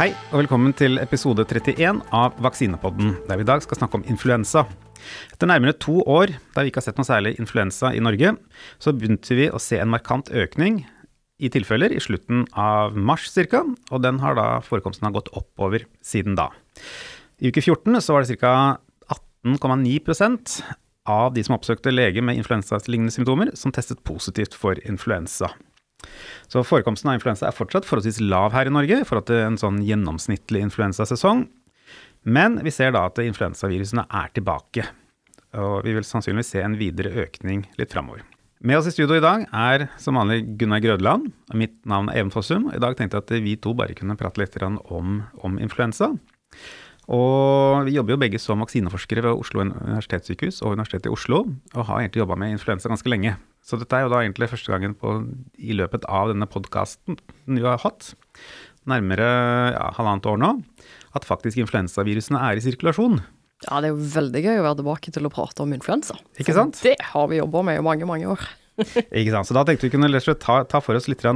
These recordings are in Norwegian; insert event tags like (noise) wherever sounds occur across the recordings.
Hei, og velkommen til episode 31 av Vaksinepodden, der vi i dag skal snakke om influensa. Etter nærmere to år da vi ikke har sett noe særlig influensa i Norge, så begynte vi å se en markant økning i tilfeller i slutten av mars ca., og den har da forekomsten har gått oppover siden da. I uke 14 så var det ca. 18,9% av de som oppsøkte lege med influensalignende symptomer, som testet positivt for influensa. Så forekomsten av influensa er fortsatt forholdsvis lav her i Norge i forhold til en sånn gjennomsnittlig influensasesong. Men vi ser da at influensavirusene er tilbake. Og vi vil sannsynligvis se en videre økning litt framover. Med oss i studio i dag er som vanlig Gunnar Grødland. Mitt navn er Even Fossum. I dag tenkte jeg at vi to bare kunne prate litt om, om influensa. Og vi jobber jo begge som vaksineforskere ved Oslo universitetssykehus og Universitetet i Oslo, og har egentlig jobba med influensa ganske lenge. Så dette er jo da egentlig første gangen på, i løpet av denne podkasten vi har hatt, nærmere ja, halvannet år nå, at faktisk influensavirusene er i sirkulasjon. Ja, det er jo veldig gøy å være tilbake til å prate om influensa. Ikke sant? For det har vi jobba med i mange, mange år. (laughs) Ikke sant. Så da tenkte vi kunne ta, ta for oss litt eh,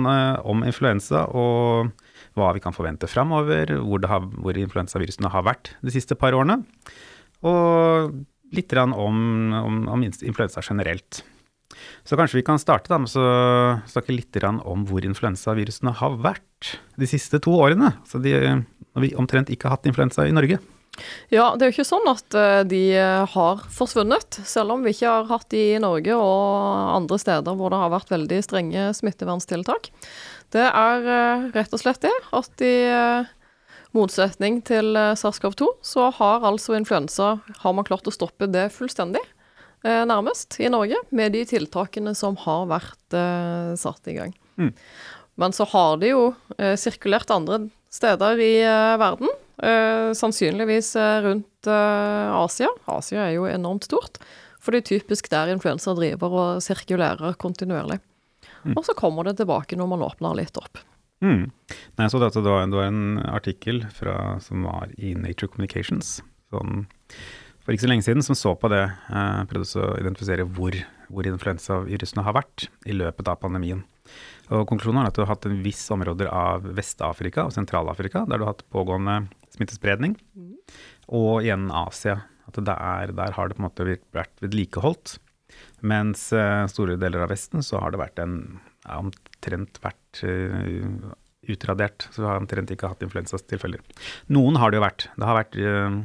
om influensa og hva vi kan forvente framover, hvor, hvor influensavirusene har vært de siste par årene. Og litt om, om, om influensa generelt. Så kanskje vi kan starte da, med å snakke litt om hvor influensavirusene har vært de siste to årene. Så de, når vi omtrent ikke har hatt influensa i Norge. Ja, det er jo ikke sånn at eh, de har forsvunnet, selv om vi ikke har hatt de i Norge og andre steder hvor det har vært veldig strenge smitteverntiltak. Det er eh, rett og slett det at i eh, motsetning til SARS-CoV-2, så har altså influensa har man klart å stoppe det fullstendig. Eh, nærmest, i Norge, med de tiltakene som har vært eh, satt i gang. Mm. Men så har det jo eh, sirkulert andre steder i eh, verden, eh, sannsynligvis eh, rundt Asia. Asia er jo enormt stort, for det er typisk der influensa driver og sirkulerer kontinuerlig. Mm. Og så kommer det tilbake når man åpner litt opp. Mm. Nei, så dette, det, var, det var en artikkel fra, som var i Nature Communications. sånn for ikke så lenge siden som så på det, eh, prøvde å identifisere hvor, hvor influensavirusene har vært i løpet av pandemien. Og Konklusjonen er at du har hatt en viss områder av Vest-Afrika og Sentral-Afrika der du har hatt pågående smittespredning, mm. og igjen Asia. At der, der, har det på en måte vært vedlikeholdt. Mens uh, store deler av Vesten så har det vært en ja, omtrent vært uh, utradert. Så vi har omtrent ikke hatt influensastilfeller. Noen har det jo vært. Det har vært uh,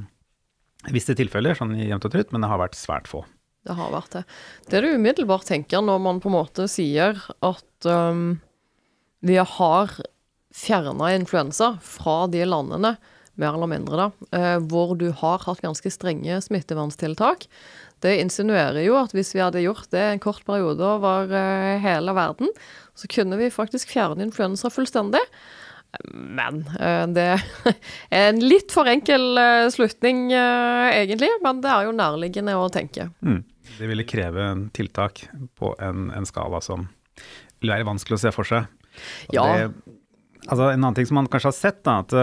visse tilfeller, sånn jevnt og trutt, men det har vært svært få. Det har vært det. Det du umiddelbart tenker når man på en måte sier at um, vi har fjerna influensa fra de landene, mer eller mindre, da, uh, hvor du har hatt ganske strenge smitteverntiltak, det insinuerer jo at hvis vi hadde gjort det en kort periode over eh, hele verden, så kunne vi faktisk fjerne influensa fullstendig. Men eh, det (laughs) er en litt for enkel eh, slutning, egentlig. Men det er jo nærliggende å tenke. Mm. Det ville kreve en tiltak på en, en, skala som vil være vanskelig å se for seg. ja. Det, altså en annen ting som man kanskje har sett, da, at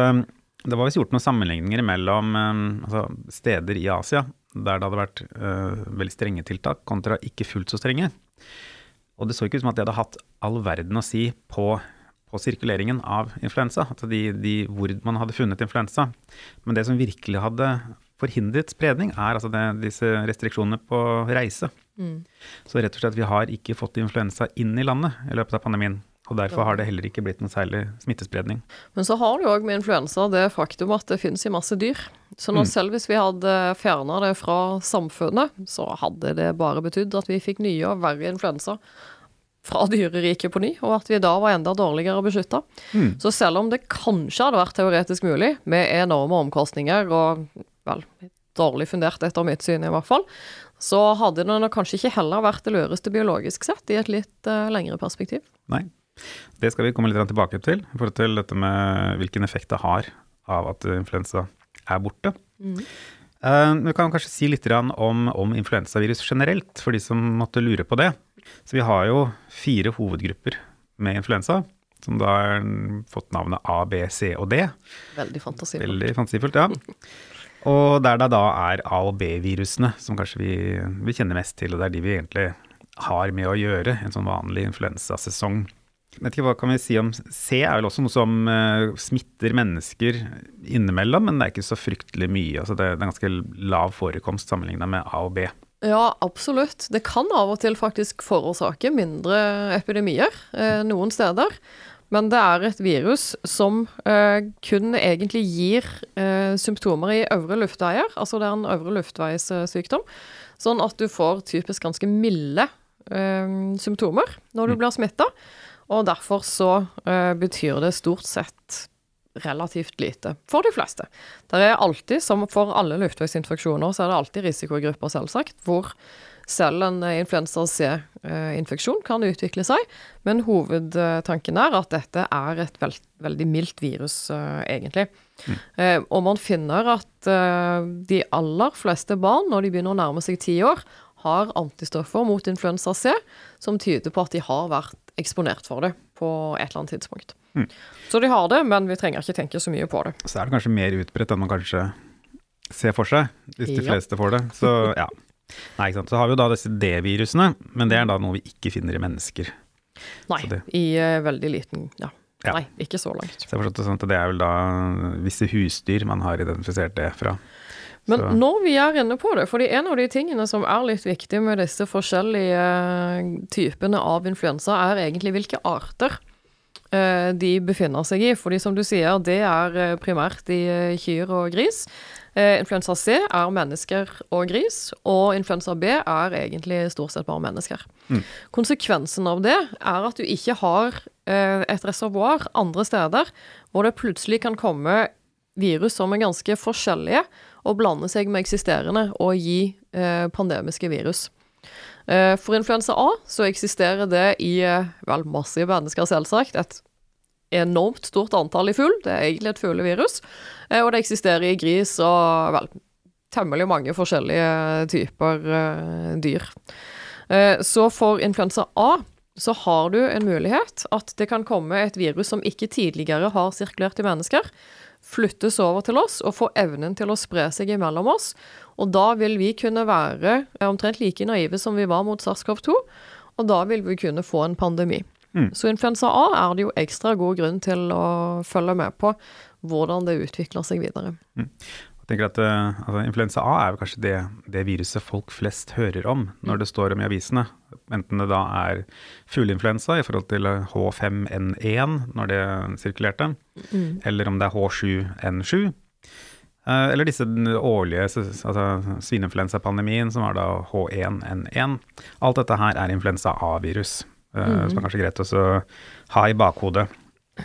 det var visst gjort noen sammenligninger mellom altså steder i Asia der det hadde vært uh, veldig strenge tiltak, kontra ikke fullt så strenge. Og det så ikke ut som at det hadde hatt all verden å si på på sirkuleringen av influensa, altså de, de, hvor man hadde funnet influensa. Men det som virkelig hadde forhindret spredning, er altså det, disse restriksjonene på reise. Mm. Så rett og slett vi har ikke fått influensa inn i landet i løpet av pandemien. Og derfor har det heller ikke blitt noen særlig smittespredning. Men så har jo òg med influensa det faktum at det finnes i masse dyr. Så nå mm. selv hvis vi hadde fjerna det fra samfunnet, så hadde det bare betydd at vi fikk nye og verre influensa fra dyreriket på ny, og at vi da var enda dårligere beskytta. Mm. Så selv om det kanskje hadde vært teoretisk mulig, med enorme omkostninger og vel, dårlig fundert etter mitt syn i hvert fall, så hadde det nok kanskje ikke heller vært det lureste biologisk sett i et litt uh, lengre perspektiv. Nei. Det skal vi komme litt tilbake til, i forhold til dette med hvilken effekt det har av at influensa er borte. Mm. Uh, vi kan kanskje si litt om, om influensavirus generelt, for de som måtte lure på det. Så vi har jo fire hovedgrupper med influensa, som da har fått navnet A, B, C og D. Veldig fantasifullt. Veldig fantasifullt, ja. Og der det da er A- og B-virusene som kanskje vi, vi, kjenner mest til, og det er de vi egentlig har med å gjøre en sånn vanlig influensasesong. Vet ikke hva kan vi si om C er vel også noe som uh, smitter mennesker innimellom, men det er ikke så fryktelig mye. Altså det, er ganske lav forekomst sammenlignet med A og B. Ja, absolutt. Det kan av og til faktisk forårsake mindre epidemier eh, noen steder. Men det er et virus som eh, kun egentlig gir eh, symptomer i øvre luftveier. Altså det er en øvre luftveissykdom. Sånn at du får typisk ganske milde eh, symptomer når du mm. blir smitta. Og derfor så uh, betyr det stort sett relativt lite for de fleste. Det er alltid, som for alle luftveisinfeksjoner, så er det alltid risikogrupper, selvsagt, hvor selv en eh, influensa C-infeksjon kan utvikle seg, men hovedtanken er at dette er et veld, veldig mildt virus, uh, egentlig. Mm. Uh, og man finner at uh, de aller fleste barn, når de begynner å nærme seg ti år, har antistoffer mot influensa C, som tyder på at de har vært eksponert for det på et eller annet tidspunkt. Mm. Så de har det, men vi trenger ikke tenke så mye på det. Så er det kanskje mer utbredt enn man kanskje ser for seg, hvis de ja. fleste får det. Så ja. Nei, ikke sant. Så har vi jo da disse D-virusene, men det er da noe vi ikke finner i mennesker. Nei, i uh, veldig liten ja. ja. Nei, ikke så langt. Så jeg forstått det sånn at det er vel da visse husdyr man har identifisert det fra. Men så. når vi er inne på det, fordi en av de tingene som er litt viktig med disse forskjellige eh, typene av influensa, er egentlig hvilke arter uh, de befinner seg i. Fordi som du sier, det er primært i kyr og gris. Eh, influensa C er mennesker og gris, og influensa B er egentlig stort sett bare mennesker. Mm. Konsekvensen av det er at du ikke har eh, et reservoar andre steder hvor det plutselig kan komme virus som er ganske forskjellige, og blande seg med eksisterende og gi eh, pandemiske virus. Eh, for influensa A så eksisterer det i eh, vel masse mennesker, selvsagt. Et enormt stort antall i fugl. Det er egentlig et fuglevirus. Eh, og det eksisterer i gris og vel temmelig mange forskjellige typer uh, dyr. Så for influensa A så har du en mulighet at det kan komme et virus som ikke tidligere har sirkulert i mennesker, flyttes over til oss og får evnen til å spre seg imellom oss. Og da vil vi kunne være omtrent like naive som vi var mot SARS-CoV-2, og da vil vi kunne få en pandemi. Mm. Så influensa A er det jo ekstra god grunn til å følge med på hvordan det utvikler seg videre. Mm. Jeg tenker at uh, altså, Influensa A er jo kanskje det, det, viruset folk flest hører om når det står om i avisene. Enten det da er fugleinfluensa i forhold til H5N1 når det sirkulerte, mm. eller om det er H7N7. Uh, eller disse årlige altså svineinfluensapandemien, som var da H1N1. Alt dette her er influensa A-virus. Eh, mm. Som er kanskje greit å ha i bakhodet.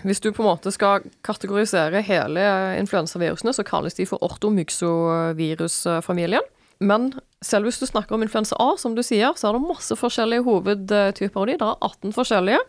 Hvis du på en måte skal kategorisere hele influensavirusene, så kalles de for ortomyxovirusfamilien. Men selv hvis du snakker om influensa A, som du sier, så er det masse forskjellige hovedtyper av de. Det er 18 forskjellige,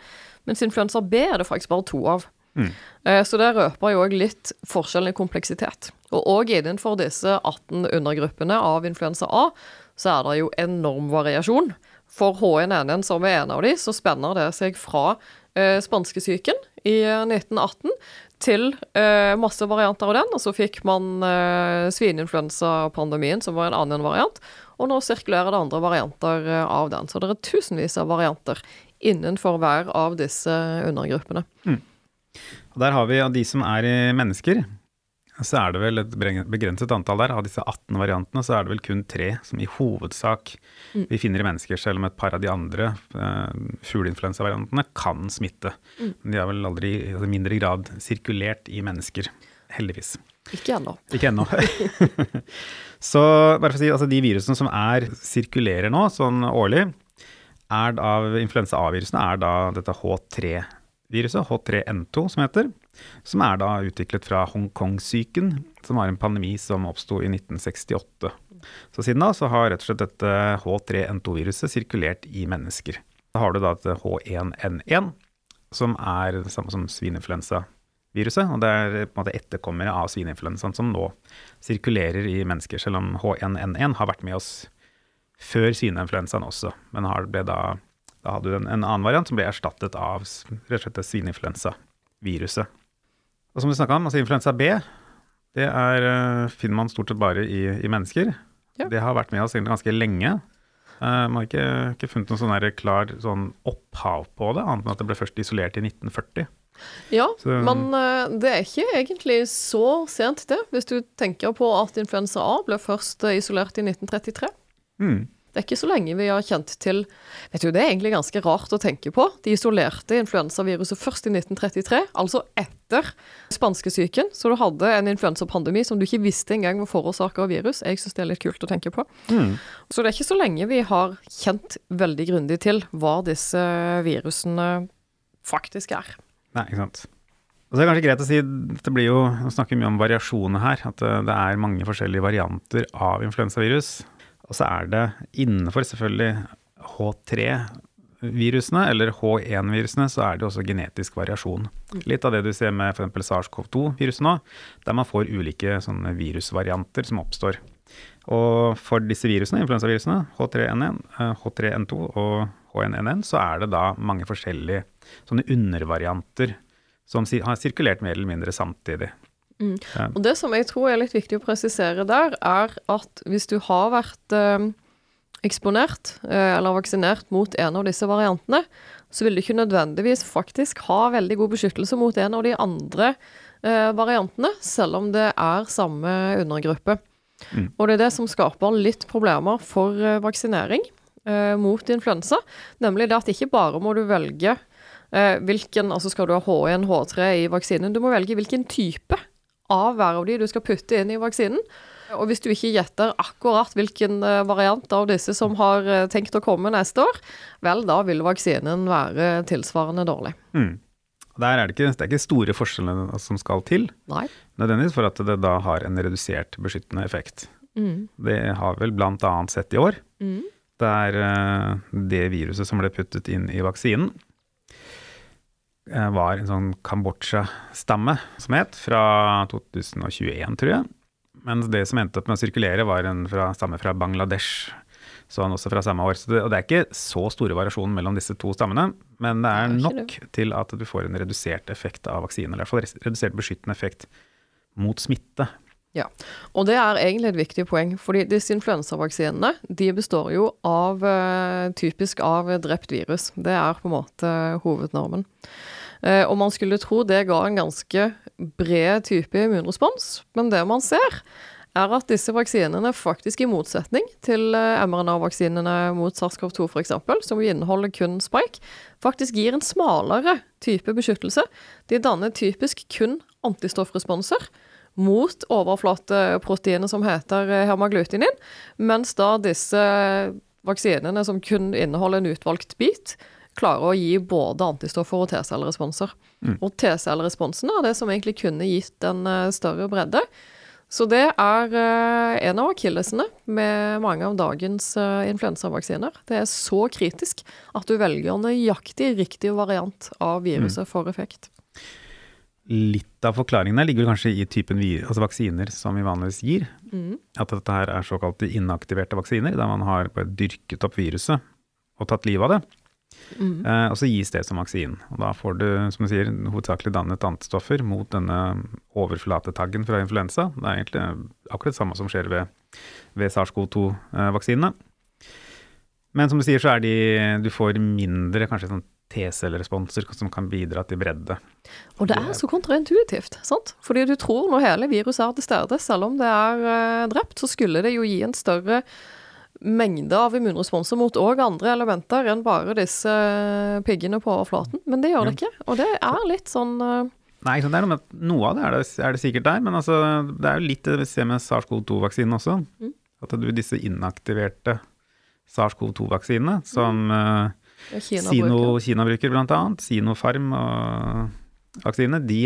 mens influensa B er det faktisk bare to av. Mm. Eh, så det røper jo òg litt forskjellen i kompleksitet. Og òg innenfor disse 18 undergruppene av influensa A, så er det jo enorm variasjon. For H1N1, som er en av de, så spenner det seg fra eh, spanskesyken i 1918 eh, til eh, masse varianter av den. Og så fikk man eh, svineinfluensapandemien, som var en annen variant. Og nå sirkulerer det andre varianter eh, av den. Så det er tusenvis av varianter innenfor hver av disse undergruppene. Mm. Og der har vi av de som er mennesker så er det vel et begrenset antall der. Av disse 18 variantene så er det vel kun tre som i hovedsak mm. vi finner i mennesker, selv om et par av de andre eh, fugleinfluensavariantene kan smitte. Mm. Men de har vel aldri i altså mindre grad sirkulert i mennesker. Heldigvis. Ikke ennå. Ikke ennå. (laughs) så bare for å si, altså de virusene som er, sirkulerer nå, sånn årlig, er av influensa A-virusene, er da dette H3-viruset, H3N2 som heter som er da utviklet fra Hongkong-syken, som var en pandemi som oppsto i 1968. Så siden da så har rett og slett dette H3N2-viruset sirkulert i mennesker. Da har du da et H1N1, som er det samme som svineinfluensaviruset. Og det er på en måte etterkommere av svineinfluensaen som nå sirkulerer i mennesker, selv om H1N1 har vært med oss før svineinfluensaen også. Men ble da, da hadde du en, en, annen variant som ble erstattet av rett og slett svineinfluensaviruset. Og som vi snakka om, altså influensa B det er, eh, finner man stort sett bare i, i mennesker. Ja. Det har vært med oss egentlig ganske lenge. Uh, man har ikke, ikke funnet noen sånn klar sånn opphav på det, annet enn at det ble først isolert i 1940. Ja, Så- men uh, det er ikke egentlig så sent det, hvis du tenker på at influensa A ble først isolert i 1933. Mm. Det er ikke så lenge vi har kjent til Vet du, Det er egentlig ganske rart å tenke på. De isolerte influensaviruset først i 1933, altså etter spanskesyken. Så du hadde en influensapandemi som du ikke visste engang var forårsaka av virus. Jeg syns det er litt kult å tenke på. Mm. Så det er ikke så lenge vi har kjent veldig grundig til hva disse virusene faktisk er. Nei, ikke sant. Og så er det kanskje greit å si, det blir jo, Vi snakker mye om variasjoner her, at det, det er mange forskjellige varianter av influensavirus. Og så er det innenfor selvfølgelig H3-virusene, eller H1-virusene, så er det også genetisk variasjon. Litt av det du ser med f.eks. SARS-CoV-2-viruset nå, der man får ulike virusvarianter som oppstår. Og for disse virusene, influensavirusene, H3N1, eh, H3N2 og H1N1, så er det da mange forskjellige sånne undervarianter som har sirkulert mer eller mindre samtidig. Ja. Og det som jeg tror er litt viktig å presisere der, er at hvis du har vært eh, eksponert eh, eller vaksinert mot en av disse variantene, så vil du ikke nødvendigvis faktisk ha veldig god beskyttelse mot en av de andre eh, variantene, selv om det er samme undergruppe. Mm. Og det er det som skaper litt problemer for eh, vaksinering eh, mot influensa, nemlig det at ikke bare må du velge eh, hvilken, altså skal du ha H1, H3 i vaksinen, du må velge hvilken type av hver av de du skal putte inn i vaksinen. Og hvis du ikke gjetter akkurat hvilken eh, variant av disse som har eh, tenkt å komme neste år, vel, da vil vaksinen være tilsvarende dårlig. Mm. Er det, ikke, det er ikke store forskjellene som skal til, Nei. nødvendigvis for at det da har en redusert beskyttende effekt. Mm. Det har vel bl.a. sett i år, Mm. der eh, det viruset som ble puttet inn i vaksinen, var en sånn Kambodsja-stamme, som het, fra 2021, tror jeg. Mens det som endte opp med å sirkulere, var en fra, stamme fra Bangladesh. Så han også fra samme år. Så det, og det er ikke så store variasjoner mellom disse to stammene, men det er nok til at du får en redusert effekt av vaksinen, eller i hvert fall redusert beskyttende effekt mot smitte. Og det er egentlig et viktig poeng, fordi disse influensavaksinene de består jo av eh, typisk av drept virus. Det er på en måte hovednormen. Eh, og man skulle tro det ga en ganske bred type immunrespons, men det man ser, er at disse vaksinene faktisk i motsetning til eh, mRNA-vaksinene mot SARS-CoV-2 f.eks., som inneholder kun spike, faktisk gir en smalere type beskyttelse. De danner typisk kun antistoffresponser mot overflateproteinet som heter eh, hermaglutinin, mens da disse vaksinene som kun inneholder en utvalgt bit, klarer å gi både antistoffer og T-celleresponser. Mm. Og T-celleresponsen er det som egentlig kunne gitt en eh, større bredde. Så det er eh, en av akillesene med mange av dagens influensavaksiner. Det er så kritisk at du velger nøyaktig riktig variant av viruset for effekt. Litt av forklaringen der ligger kanskje i typen vi, altså vaksiner som vi vanligvis gir. Mm. At dette her er såkalte inaktiverte vaksiner, der man har dyrket opp viruset og tatt livet av det. Mm. Eh, og så gis det som vaksinen. Og da får du, som du sier, hovedsakelig dannet antistoffer mot denne overflatetaggen fra influensa. Det er egentlig akkurat det samme som skjer ved, ved SARS-CoV-2-vaksinene. Men som du sier, så er de Du får mindre kanskje sånn T-celleresponser som kan bidra til bredde. Og det er så kontraintuitivt, sant? Fordi du tror når hele viruset er til stede, selv om det er eh, drept, så skulle det jo gi en større mengde av immunresponser mot òg andre elementer enn bare disse eh, piggene på overflaten. Men det gjør det ikke. Og det er litt sånn eh, Nei, det er noe noe av det er, det er det sikkert der, men altså, det er jo litt det vi ser med SARS-CoV-2-vaksinen også. Mm. At du, disse inaktiverte SARS-CoV-2-vaksinene, som Kina Sino, bruker. Kina bruker blant annet, Sinopharm og vaksinene, de,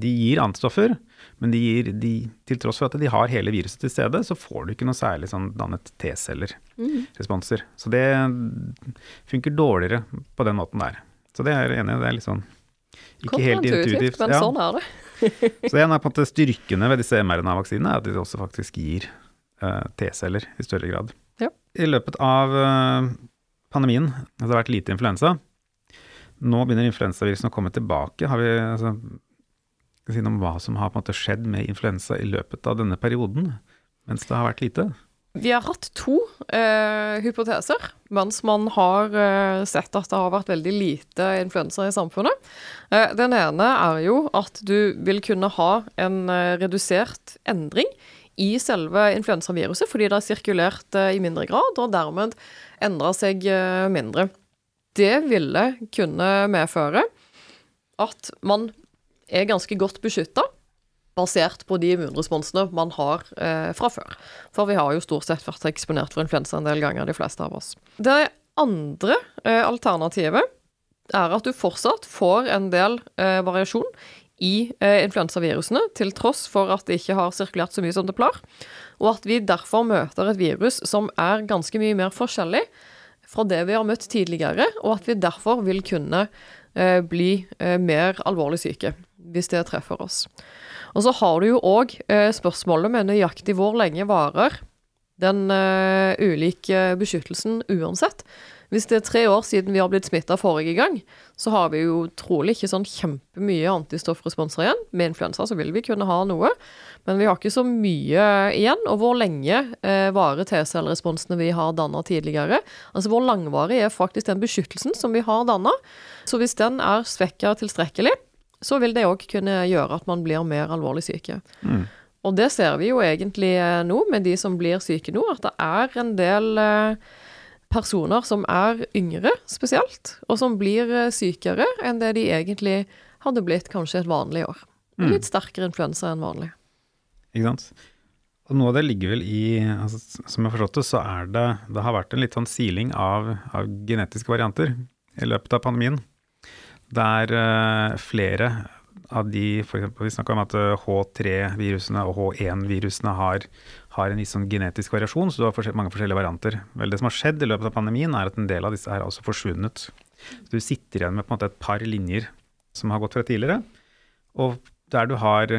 de gir antistoffer, men de gir, de, til tross for at de har hele viruset til stede, så får du ikke noe særlig sånn dannet Mm. T-celler-responser. Så det funker dårligere på den måten der. Så det er jeg enig i, det er litt sånn ikke helt intuitivt. men Ja. sånn er det. (laughs) Så en av på en måte styrkene ved disse mRNA-vaksinene er at de også faktisk gir uh, T-celler i større grad. Ja. I løpet av eh, pandemien det har vært lite influensa. Nå begynner influensavirusen å komme tilbake. Har vi altså, si noe om hva som har på en måte skjedd med influensa i løpet av denne perioden, mens det har vært lite? Vi har hatt to eh, hypoteser mens man har eh, sett at det har vært veldig lite influensa i samfunnet. Eh, den ene er jo at du vil kunne ha en eh, redusert endring i selve influensaviruset, fordi det har sirkulert eh, i mindre grad, og dermed endra seg eh, mindre. Det ville kunne medføre at man er ganske godt beskytta basert på de immunresponsene man har eh, fra før. For vi har jo stort sett vært eksponert for influensa en del ganger, de fleste av oss. Det andre eh, alternativet er at du fortsatt får en del eh, variasjon i eh, influensavirusene, til tross for at det ikke har sirkulert så mye som det pleier, og at vi derfor møter et virus som er ganske mye mer forskjellig fra det vi har møtt tidligere, og at vi derfor vil kunne eh, bli eh, mer alvorlig syke hvis det treffer oss. Og så har du jo òg spørsmålet med nøyaktig hvor lenge varer den ulike beskyttelsen uansett. Hvis det er tre år siden vi har blitt smitta forrige gang, så har vi jo trolig ikke sånn kjempemye antistoffresponser igjen. Med influensa så vil vi kunne ha noe, men vi har ikke så mye igjen. Og hvor lenge eh, varer T-celleresponsene vi har danna tidligere? Altså hvor langvarig er faktisk den beskyttelsen som vi har danna? Så hvis den er svekka tilstrekkelig, så vil det òg kunne gjøre at man blir mer alvorlig syke. Mm. Og det ser vi jo egentlig eh, nå, med de som blir syke nå, at det er en del eh, personer som er yngre spesielt, og som blir eh, sykere enn det de egentlig hadde blitt kanskje et vanlig år. Mm. Litt sterkere influensa enn vanlig. Ikke sant. Og noe av det ligger vel i altså, Som jeg har forstått det, så er det Det har vært en litt sånn siling av, av genetiske varianter i løpet av pandemien. Der uh, flere av de eksempel, Vi snakka om at H3-virusene og H1-virusene har, har, en viss sånn genetisk variasjon, så du har forskjell, mange forskjellige varianter. Vel, det som har skjedd i løpet av pandemien, er at en del av disse er altså forsvunnet. Så du sitter igjen med på en måte et par linjer som har gått fra tidligere, og der du har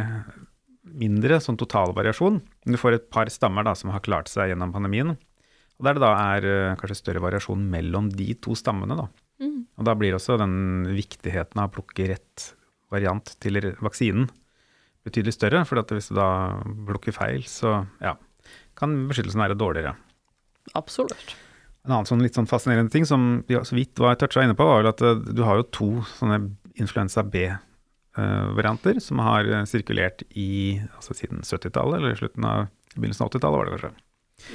mindre sånn totalvariasjon. Du får et par stammer da, som har klart seg gjennom pandemien. Og der det da er uh, kanskje større variasjon mellom de to stammene. da. Mm. Og da blir også den viktigheten av å plukke rett variant til vaksinen betydelig større. For hvis du da plukker feil, så ja, kan beskyttelsen være dårligere. Absolutt. En annen sånn litt sånn fascinerende ting som vi så vidt var toucha inne på, var at eh, du har jo to sånne influensa B-varianter som har eh, sirkulert i altså siden 70-tallet, eller slutten av begynnelsen av 80-tallet, var det kanskje.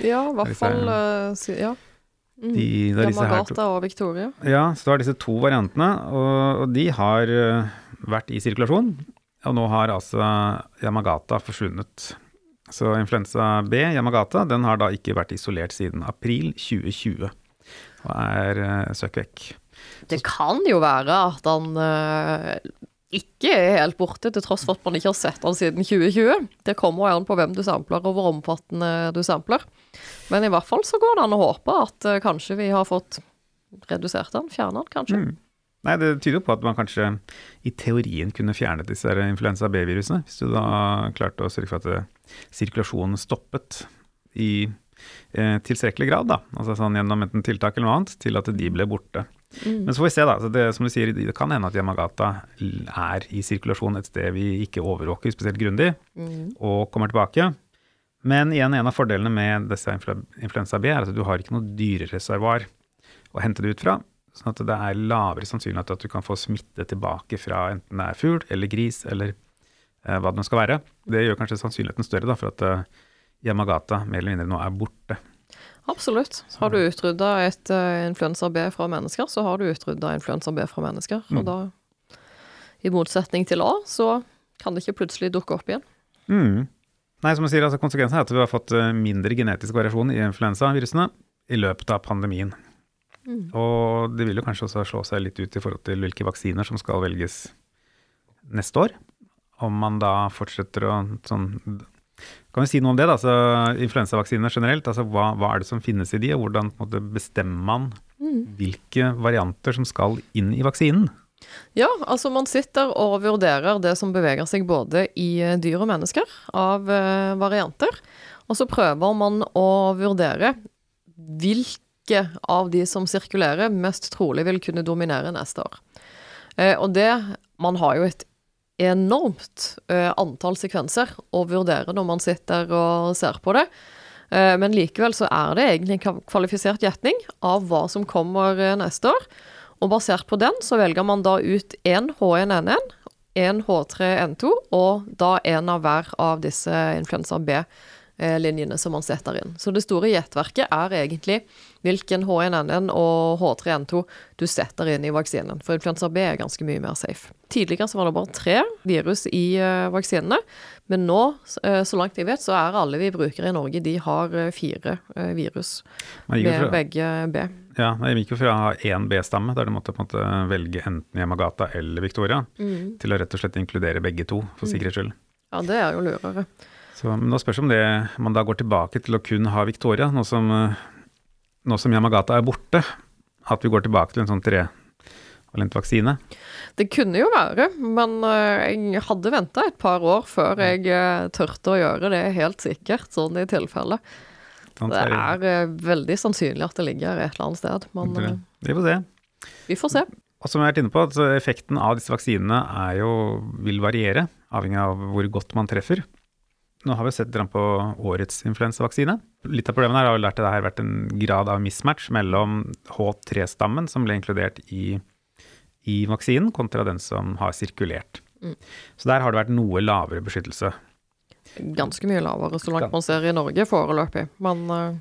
Ja, i hvert fall ja. Mm. De, Yamagata og Victoria. Ja, så du har disse to variantene, og, og de har vært i sirkulasjon. Og nå har altså Yamagata forsvunnet. Så influensa B, Yamagata, den har da ikke vært isolert siden april 2020 og er uh, søkk vekk. Det kan jo være at han uh, ikke er helt borte, til tross for at man ikke har sett han siden 2020. Det kommer an på hvem du sampler, og hvor omfattende du sampler. Men i hvert fall så går det an å håpe at uh, kanskje vi har fått redusert han, fjernet han, kanskje. Mm. Nei, det tyder jo på at man kanskje i teorien kunne fjernet disse influensa B-virusene, hvis du da klarte å sørge for at eh, sirkulasjonen stoppet i eh, tilstrekkelig grad, da. Altså sånn gjennom enten tiltak eller noe annet, til at de ble borte. Mm. Men så får vi se, da. Så det, som du sier, det kan hende at Yamagata er i sirkulasjon et sted vi ikke overvåker spesielt grundig, mm. og kommer tilbake. Men igjen, en av fordelene med disse influensa B er at du har ikke noe dyrereservoar å hente det ut fra. Sånn at det er lavere sannsynlighet at du kan få smitte tilbake fra enten det er fugl eller gris eller eh, hva det nå skal være. Det gjør kanskje sannsynligheten større da, for at eh, Yamagata mer eller mindre nå er borte. Absolutt. Har du utrydda et uh, influensa B fra mennesker, så har du utrydda influensa B fra mennesker. Mm. Og da, i motsetning til A, så kan det ikke plutselig dukke opp igjen. Mm. Nei, som jeg sier, altså Konsekvensen er at vi har fått uh, mindre genetisk variasjon i influensavirusene i løpet av pandemien. Mm. Og det vil jo kanskje også slå seg litt ut i forhold til hvilke vaksiner som skal velges neste år. Om man da fortsetter å sånn Kan vi si noe om det, da? Altså, Influensavaksiner generelt. altså hva, hva, er det som finnes i de, og hvordan måte, bestemmer man mm. hvilke varianter som skal inn i vaksinen? Ja, altså man sitter og vurderer det som beveger seg både i dyr og mennesker av uh, varianter. Og så prøver man å vurdere hvilke hvilke av de som sirkulerer, mest trolig vil kunne dominere neste år. Eh, og det Man har jo et enormt eh, antall sekvenser å vurdere når man sitter og ser på det. Eh, men likevel så er det egentlig en kvalifisert gjetning av hva som kommer neste år. Og basert på den så velger man da ut én H1N1, én H3N2 og da en av hver av disse influensa B linjene som man setter inn. Så det store gjettverket er egentlig hvilken H1N1 og H3N2 du setter inn i vaksinen. For influensa B er ganske mye mer safe. Tidligere så var det bare tre virus i uh, vaksinene, men nå, uh, så langt jeg vet, så er alle vi bruker i Norge, de har fire virus med begge B. Ja, jeg gikk jo fra å ha én B-stamme, der du måtte på en måte velge enten Yamagata eller Victoria, mm. til å rett og slett inkludere begge to, for mm. sikkerhets skyld. Ja, det er jo lurere. Så, men da spørs om det, man da går tilbake til å kun ha Victoria, nå som, nå som Yamagata er borte, at vi går tilbake til en sånn trevalent vaksine. Det kunne jo være, men eh, jeg hadde venta et par år før jeg eh, tørte å gjøre det helt sikkert, sånn i tilfelle. Det er eh, veldig sannsynlig at det ligger et eller annet sted, men Vi får se. Vi får se. Og som jeg har vært inne på, Effekten av disse vaksinene jo, vil variere, avhengig av hvor godt man treffer. Nå har vi sett på årets influensavaksine. Litt av problemet her har vært at det har vært en grad av mismatch mellom H3-stammen, som ble inkludert i, i, vaksinen, kontra den som har sirkulert. Mm. Så der har det vært noe lavere beskyttelse. Ganske mye lavere, så langt man ser i Norge foreløpig, men uh...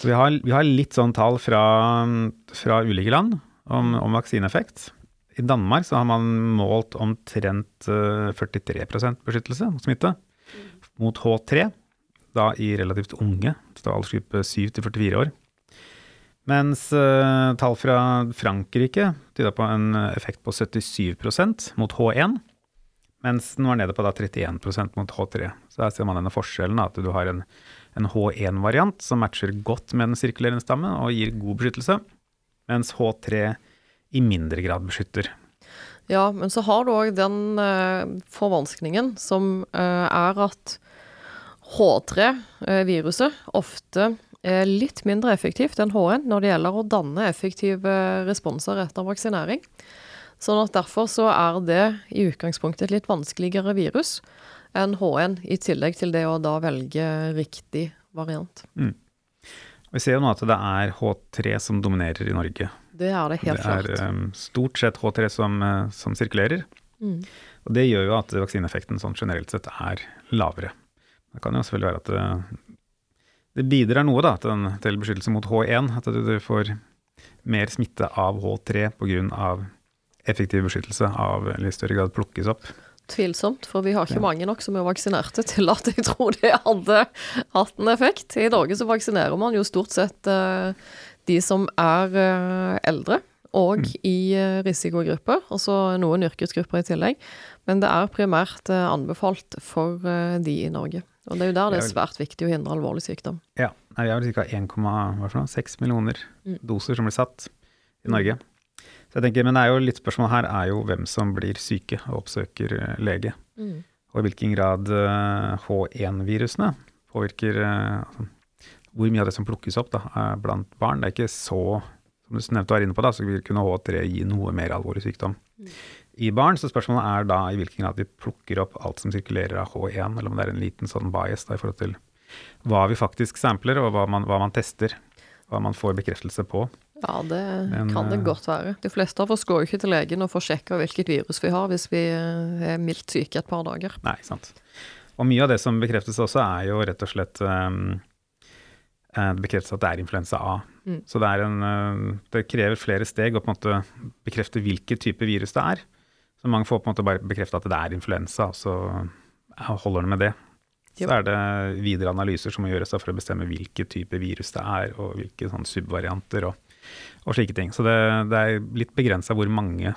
Så vi har, vi har, litt sånn tall fra, fra ulike land om, om vaksineeffekt. I Danmark så har man målt omtrent 43 eh, beskyttelse mot smitte mot H3, da i relativt unge, så aldersgruppe 7 til 44 år. Mens uh, tall fra Frankrike tyda på en effekt på 77% mot H1, mens den var nede på da 31% mot H3. Så her ser man denne forskjellen, at du har en, en H1-variant som matcher godt med den sirkulerende stammen og gir god beskyttelse, mens H3 i mindre grad beskytter. Ja, men så har du òg den uh, forvanskningen som uh, er at H3-viruset ofte er litt mindre effektivt enn H1 når det gjelder å danne effektive responser etter vaksinering. Sånn at derfor så er det i utgangspunktet et litt vanskeligere virus enn H1, i tillegg til det å da velge riktig variant. Mm. Vi ser jo nå at det er H3 som dominerer i Norge. Det er det helt klart. Det er um, stort sett H3 som, som sirkulerer. Mm. Og det gjør jo at vaksineeffekten sånn generelt sett er lavere. Det kan jo selvfølgelig være at det, det bidrar noe da, til, til, beskyttelse mot H1. At du, du får mer smitte av H3 pga. effektiv beskyttelse av eller i større grad plukkes opp. Tvilsomt, for vi har ikke ja. mange nok som er vaksinerte til at jeg tror det hadde hatt en effekt. I Norge så vaksinerer man jo stort sett uh, de som er uh, eldre og mm. i uh, risikogrupper, og så noen yrkesgrupper i tillegg. Men det er primært anbefalt for de i Norge. Og det er jo der det er svært viktig å hindre alvorlig sykdom. Ja. Vi har ca. 1,6 millioner mm. doser som blir satt i Norge. Så jeg tenker, Men det er jo litt spørsmål her er jo hvem som blir syke og oppsøker eh, lege. Mm. Og i hvilken grad H1-virusene eh, påvirker uh, altså, Hvor mye av det som plukkes opp da, blant barn. Det er ikke så som du nevnte var inne på, da, så vil kunne H3 gi noe mer alvorlig sykdom. Mm i barn. Så spørsmålet er da i hvilken grad vi plukker opp alt som sirkulerer av H1, eller om det er en liten sånn bias da, i forhold til hva vi faktisk sampler, og hva man, hva man tester. Hva man får bekreftelse på. Ja, det Men, kan det eh, godt være. De fleste av oss går jo ikke til legen og får sjekka hvilket virus vi har hvis vi eh, er mildt syke et par dager. Nei, sant. Og mye av det som bekreftes også, er jo rett og slett um, det bekreftes at det er influensa A. Mm. Så det, en, det, krever flere steg å på en måte bekrefte hvilken type virus det er. Så mange får på en måte bare bekrefta at det er influensa, og så holder det med det. Så er det videre analyser som må gjøres for å bestemme hvilken type virus det er, og hvilke sånn subvarianter og, og, slike ting. Så det, det er litt begrensa hvor mange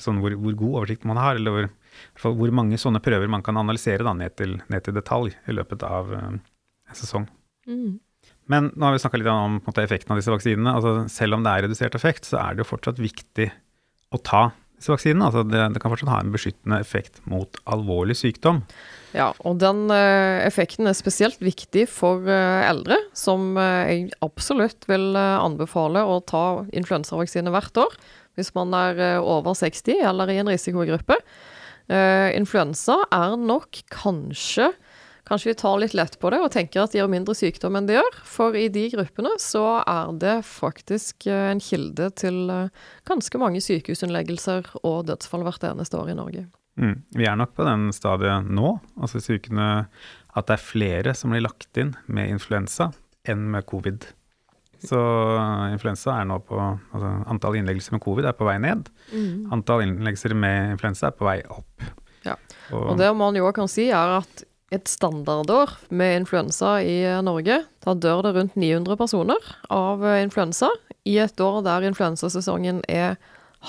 sånn hvor, hvor, god oversikt man har, eller hvor, hvor, mange sånne prøver man kan analysere da, ned, til, ned, til, detalj i løpet av uh, en sesong. Mm. Men nå har vi snakka litt om måte, effekten av disse vaksinene. Altså, selv om det er redusert effekt, så er det jo fortsatt viktig å ta disse vaksinene. Altså det, det, kan fortsatt ha en beskyttende effekt mot alvorlig sykdom. Ja, og den uh, effekten er spesielt viktig for uh, eldre, som uh, jeg absolutt vil anbefale å ta influensavaksine hvert år. Hvis man er over 60 eller i en risikogruppe. influensa er nok kanskje kanskje vi tar litt lett på det og tenker at de har mindre sykdom enn de gjør. For i de gruppene så er det faktisk eh, en kilde til eh, ganske mange sykehusinnleggelser og dødsfall hvert eneste år i Norge. Mm. Vi er nok på den stadiet nå, altså sykene, at det er flere som blir lagt inn med influensa enn med covid. Så influensa er nå på altså Antall innleggelser med covid er på vei ned. Mm. Antall innleggelser med influensa er på vei opp. Ja. Og, og det man jo kan si, er at et standardår med influensa i Norge, da dør det rundt 900 personer av influensa. I et år der influensasesongen er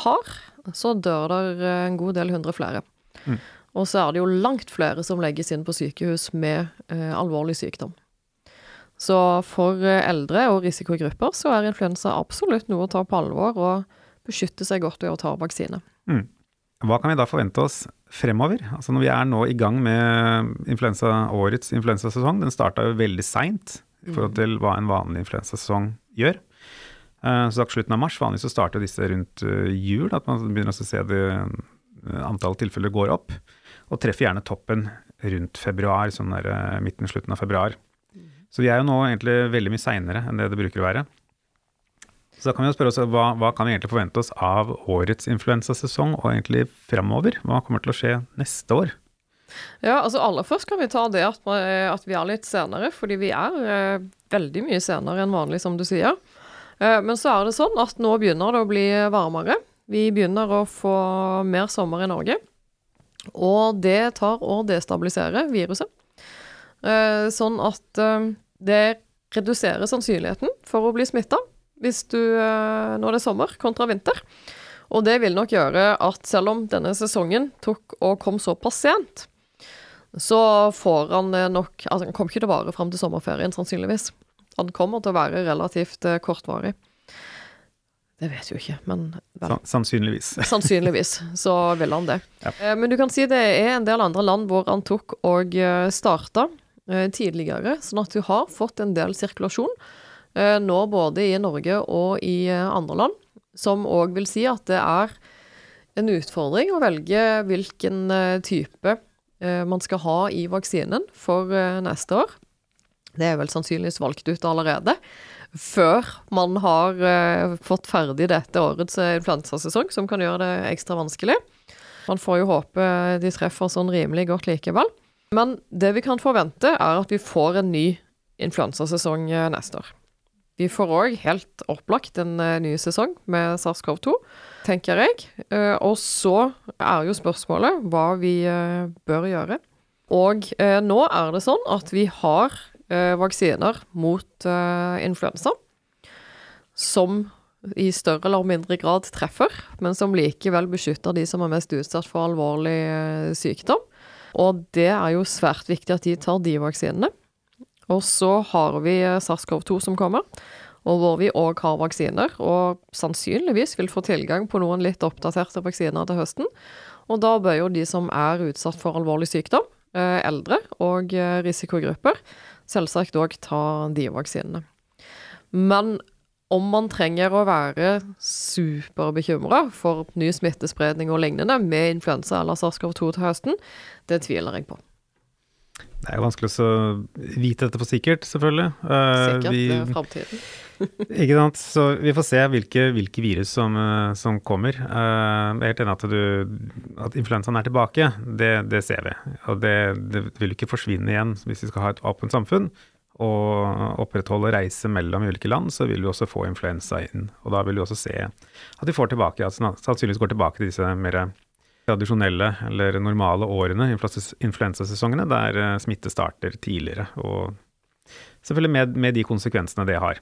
hard, så dør det en god del hundre flere. Mm. Og så er det jo langt flere som legges inn på sykehus med eh, alvorlig sykdom. Så for eh, eldre og risikogrupper så er influensa absolutt noe å ta på alvor og beskytte seg godt ved å ta vaksine. Mm. Hva kan vi da forvente oss fremover? Altså Når vi er nå i gang med influensa, årets influensasesong, den starta jo veldig seint i forhold til hva en vanlig influensasesong gjør. Eh, så slutten av mars, vanligvis så starter disse rundt eh, jul, at man begynner å se det antall tilfeller går opp. Og treffer gjerne toppen rundt februar, sånn der midten, slutten av februar. Så vi er jo nå egentlig veldig mye seinere enn det det bruker å være. Så da kan vi jo spørre oss hva, hva kan vi egentlig forvente oss av årets influensasesong og egentlig fremover? Hva kommer til å skje neste år? Ja, altså aller først kan vi ta det at, at vi er litt senere, fordi vi er eh, veldig mye senere enn vanlig, som du sier. Eh, men så er det sånn at nå begynner det å bli varmere. Vi begynner å få mer sommer i Norge. Og det tar å destabilisere viruset. Eh, sånn at eh, det reduserer sannsynligheten for å bli smitta hvis du, eh, når det er sommer, kontra vinter. Og det vil nok gjøre at selv om denne sesongen tok og kom såpass sent, så får han nok Altså, han kommer ikke til å vare fram til sommerferien, sannsynligvis. Han kommer til å være relativt kortvarig. Det vet jo ikke, men vel. Sannsynligvis. (laughs) Sannsynligvis så vil han det. Ja. Men du kan si det er en del andre land hvor han tok og starta. Eh, tidligere, sånn at du har fått en del sirkulasjon eh, nå både i Norge og i eh, andre land, som òg vil si at det er en utfordring å velge hvilken type man skal ha i vaksinen for neste år. Det er vel sannsynligvis valgt ut allerede. Før man har fått ferdig dette årets influensasesong, som kan gjøre det ekstra vanskelig. Man får jo håpe de treffer sånn rimelig godt likevel. Men det vi kan forvente, er at vi får en ny influensasesong eh, neste år. Vi får òg helt opplagt en uh, ny sesong med SARS-CoV-2, tenker jeg. Uh, og så er jo spørsmålet hva vi uh, bør gjøre. Og nå er det sånn at vi har vaksiner mot influensa som i større eller mindre grad treffer, men som likevel beskytter de som er mest utsatt for alvorlig sykdom. Og det er jo svært viktig at de tar de vaksinene. Og så har vi SARS-CoV-2 som kommer, og hvor vi òg har vaksiner. Og sannsynligvis vil få tilgang på noen litt oppdaterte vaksiner til høsten. Og da bør jo de som er utsatt for alvorlig sykdom, eh, eldre og eh, risikogrupper, selvsagt òg ta de vaksinene. Men om man trenger å være superbekymra for ny smittespredning og lignende med influensa eller SARS-CoV-2 til høsten, det tviler jeg på. Det er jo vanskelig å vite dette for sikkert, selvfølgelig. Eh, sikkert, vi, det er framtiden. (laughs) ikke sant. Så vi får se hvilke, hvilke virus som, eh, som, kommer. Eh, jeg er helt enig at, du, at influensaen er tilbake. Det, det ser vi. Og det, det, vil ikke forsvinne igjen hvis vi skal ha et åpent samfunn. Og opprettholde reise mellom ulike land, så vil vi også få influensa inn. Og da vil vi også se at vi får tilbake, at sannsynligvis går tilbake til disse mer tradisjonelle eller normale årene, influensasesongene, der eh, smitte starter tidligere. Og selvfølgelig med, med de konsekvensene det har.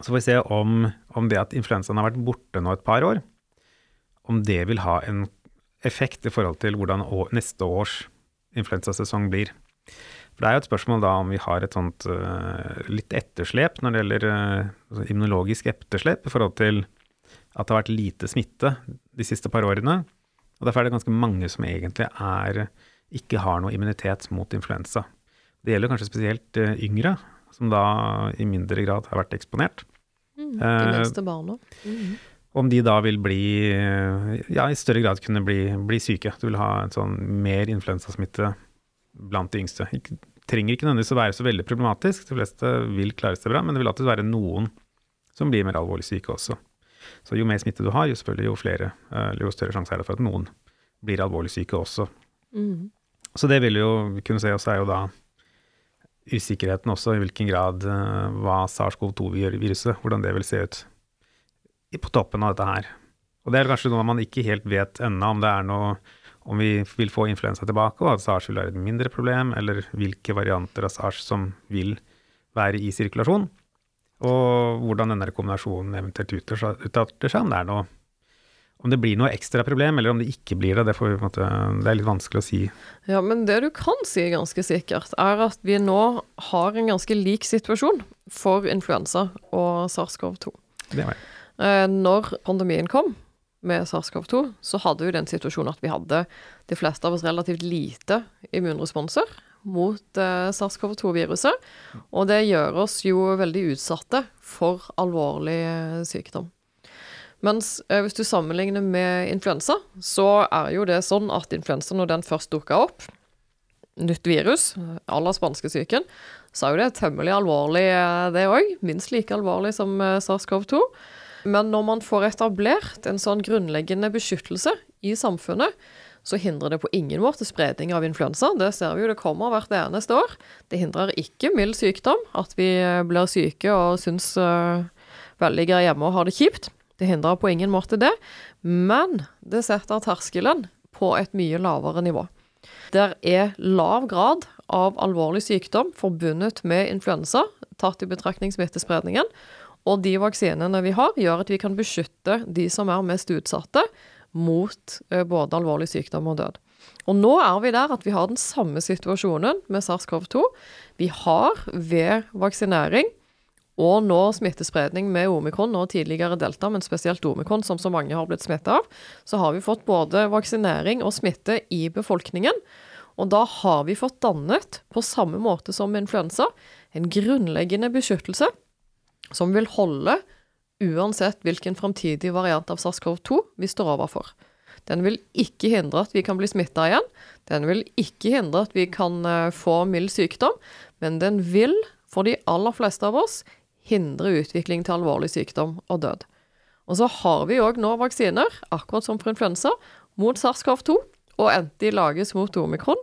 Så får vi se om, om, det at influensaen har vært borte nå et par år, om det vil ha en effekt i forhold til hvordan å, neste års influensasesong blir. For det er jo et spørsmål da om vi har et sånt uh, litt etterslep når det gjelder uh, immunologisk etterslep i forhold til at det har vært lite smitte de siste par årene. Og Derfor er det ganske mange som egentlig er, ikke har noe immunitet mot influensa. Det gjelder kanskje spesielt uh, yngre, som da i mindre grad har vært eksponert. Mm, de eh, minste barna. Mm. Om de da vil bli, ja, i større grad kunne bli, bli syke. Du vil ha en sånn mer influensasmitte blant de yngste. Ikke, trenger ikke nødvendigvis å være så veldig problematisk, de fleste vil klare seg bra, men det vil alltid være noen som blir mer alvorlig syke også. Så jo mer smitte du har, jo selvfølgelig jo flere, eller jo større sjanse er det for at noen blir alvorlig syke også. Mm. Så det vil jo kunne se, og så er jo da usikkerheten også i hvilken grad hva SARS-CoV-2-viruset, hvordan det vil se ut på toppen av dette her. Og det er kanskje noe man ikke helt vet ennå, om det er noe om vi vil få influensa tilbake, og at SARS vil være et mindre problem, eller hvilke varianter av SARS som vil være i sirkulasjon. Og hvordan denne kombinasjonen eventuelt utarter seg, om det er noe om det blir noe ekstra problem, eller om det ikke blir det, det, vi, måte, det, er litt vanskelig å si. Ja, men det du kan si ganske sikkert, er at vi nå har en ganske lik situasjon for influensa og SARS-CoV-2. Det var det. Eh, når pandemien kom med SARS-CoV-2, så hadde vi den situasjonen at vi hadde de fleste av oss relativt lite immunresponser mot eh, SARS-CoV-2-viruset. Og det gjør oss jo veldig utsatte for alvorlig eh, sykdom. Mens eh, hvis du sammenligner med influensa, så er jo det sånn at influensa, når den først dukka opp, nytt virus, à la spanskesyken, så er jo det temmelig alvorlig, det òg. Minst like alvorlig som eh, SARS-CoV-2. Men når man får etablert en sånn grunnleggende beskyttelse i samfunnet, så hindrer det på ingen måte spredning av influensa. Det ser vi jo det kommer hvert eneste år. Det hindrer ikke mild sykdom, at vi eh, blir syke og syns uh, veldig greit hjemme og har det kjipt. Det hindrer på ingen måte det, men det setter terskelen på et mye lavere nivå. Der er lav grad av alvorlig sykdom forbundet med influensa, tatt i betraktning smittespredningen, og de vaksinene vi har, gjør at vi kan beskytte de som er mest utsatte, mot eh, både alvorlig sykdom og død. Og nå er vi der at vi har den samme situasjonen med SARS-CoV-2. Vi har ved vaksinering og nå smittespredning med omikron og tidligere delta, men spesielt omikron, som så mange har blitt smittet av, så har vi fått både vaksinering og smitte i befolkningen. Og da har vi fått dannet, på samme måte som influensa, en grunnleggende beskyttelse som vil holde uansett hvilken framtidig variant av SARS-CoV-2 vi står overfor. Den vil ikke hindre at vi kan bli smitta igjen. Den vil ikke hindre at vi kan eh, få mild sykdom, men den vil, for de aller fleste av oss, hindre utvikling til alvorlig sykdom og død. Og så har vi òg nå vaksiner, akkurat som for influensa, mot SARS-CoV-2, og enten de lages mot omikron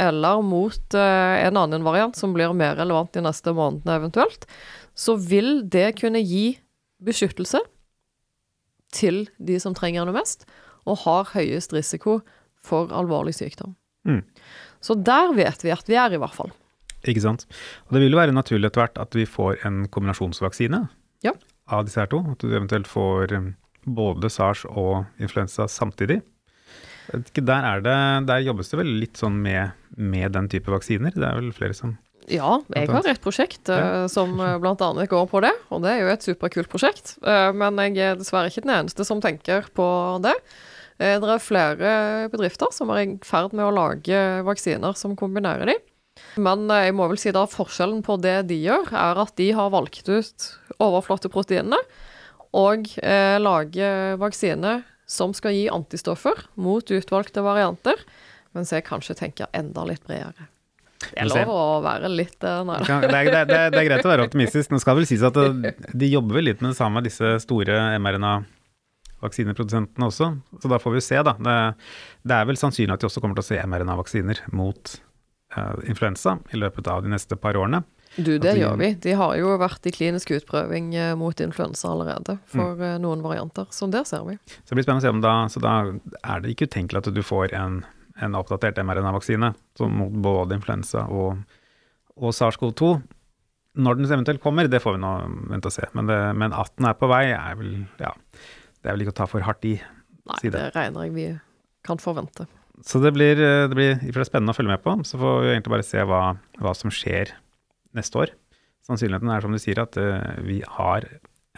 eller mot uh, en annen variant som blir mer relevant de neste månedene eventuelt, så vil det kunne gi beskyttelse til de som trenger det mest, og har høyest risiko for alvorlig sykdom. Mm. Så der vet vi at vi er, i hvert fall. Ikke sant. Og det vil jo være naturlig etter hvert at vi får en kombinasjonsvaksine ja. av disse her to. At du eventuelt får um, både SARS og influensa samtidig. Der, det, der jobbes det vel litt sånn med, med den type vaksiner? Det er vel flere som ja, jeg har et prosjekt uh, som uh, bl.a. går på det, og det er jo et superkult prosjekt. Uh, men jeg er dessverre ikke den eneste som tenker på det. Uh, det er flere bedrifter som er i ferd med å lage vaksiner som kombinerer de. Men jeg må vel si da forskjellen på det de gjør, er at de har valgt ut overflateproteinene og lager vaksine som skal gi antistoffer mot utvalgte varianter, mens jeg kanskje tenker enda litt bredere. Det er lov å være litt uh, det, er, det, er, det, er, greit å være optimistisk. Nå skal vel sies at de jobber vel litt med det samme, disse store mRNA-vaksineprodusentene også. Så da får vi se, da. Det, er vel sannsynlig at de også kommer til å se mRNA-vaksiner mot uh, influensa i løpet av de neste par årene. Du, det de, gjør vi. De har jo vært i klinisk utprøving eh, mot influensa allerede for mm. noen varianter, så der ser vi. Så det blir spennende å se om da Så da er det ikke utenkelig at du får en en oppdatert mRNA-vaksine mot både influensa og, og SARS-CoV-2. Når den eventuelt kommer, det får vi nå vente og se. Men, det, men at den er på vei, er vel, ja, det er vel ikke å ta for hardt i. Nei, side. det. regner jeg vi kan forvente. Så det blir, det blir spennende å følge med på. Så får vi egentlig bare se hva, hva som skjer neste år. Sannsynligheten er som du sier at uh, vi har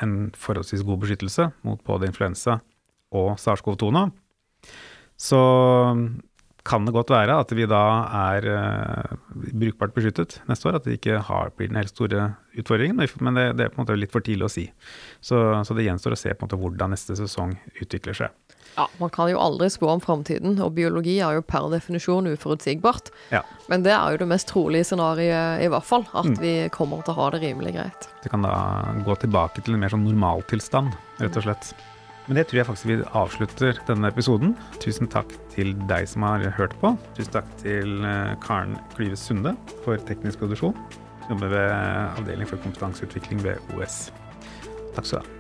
en forholdsvis god beskyttelse mot både influensa og SARS-CoV-2 nå. Så kan det godt være at vi da er uh, brukbart beskyttet neste år. At det ikke har, blir den helt store utfordringen. Men det, det, er på en måte litt for tidlig å si. Så, så det gjenstår å se på en måte hvordan neste sesong utvikler seg. Ja, Man kan jo aldri spå om framtiden, og biologi er jo per definisjon uforutsigbart. Ja. Men det er jo det mest trolige scenarioet, i hvert fall. At Mm. vi kommer til å ha det rimelig greit. Det kan da gå tilbake til en mer sånn normaltilstand, rett og slett. Men det tror jeg faktisk vi avslutter denne episoden. Tusen takk til deg som har hørt på. Tusen takk til eh, Karen Klyve Sunde for teknisk produksjon. Jobber ved avdeling for kompetanseutvikling ved OS. Takk skal du ha.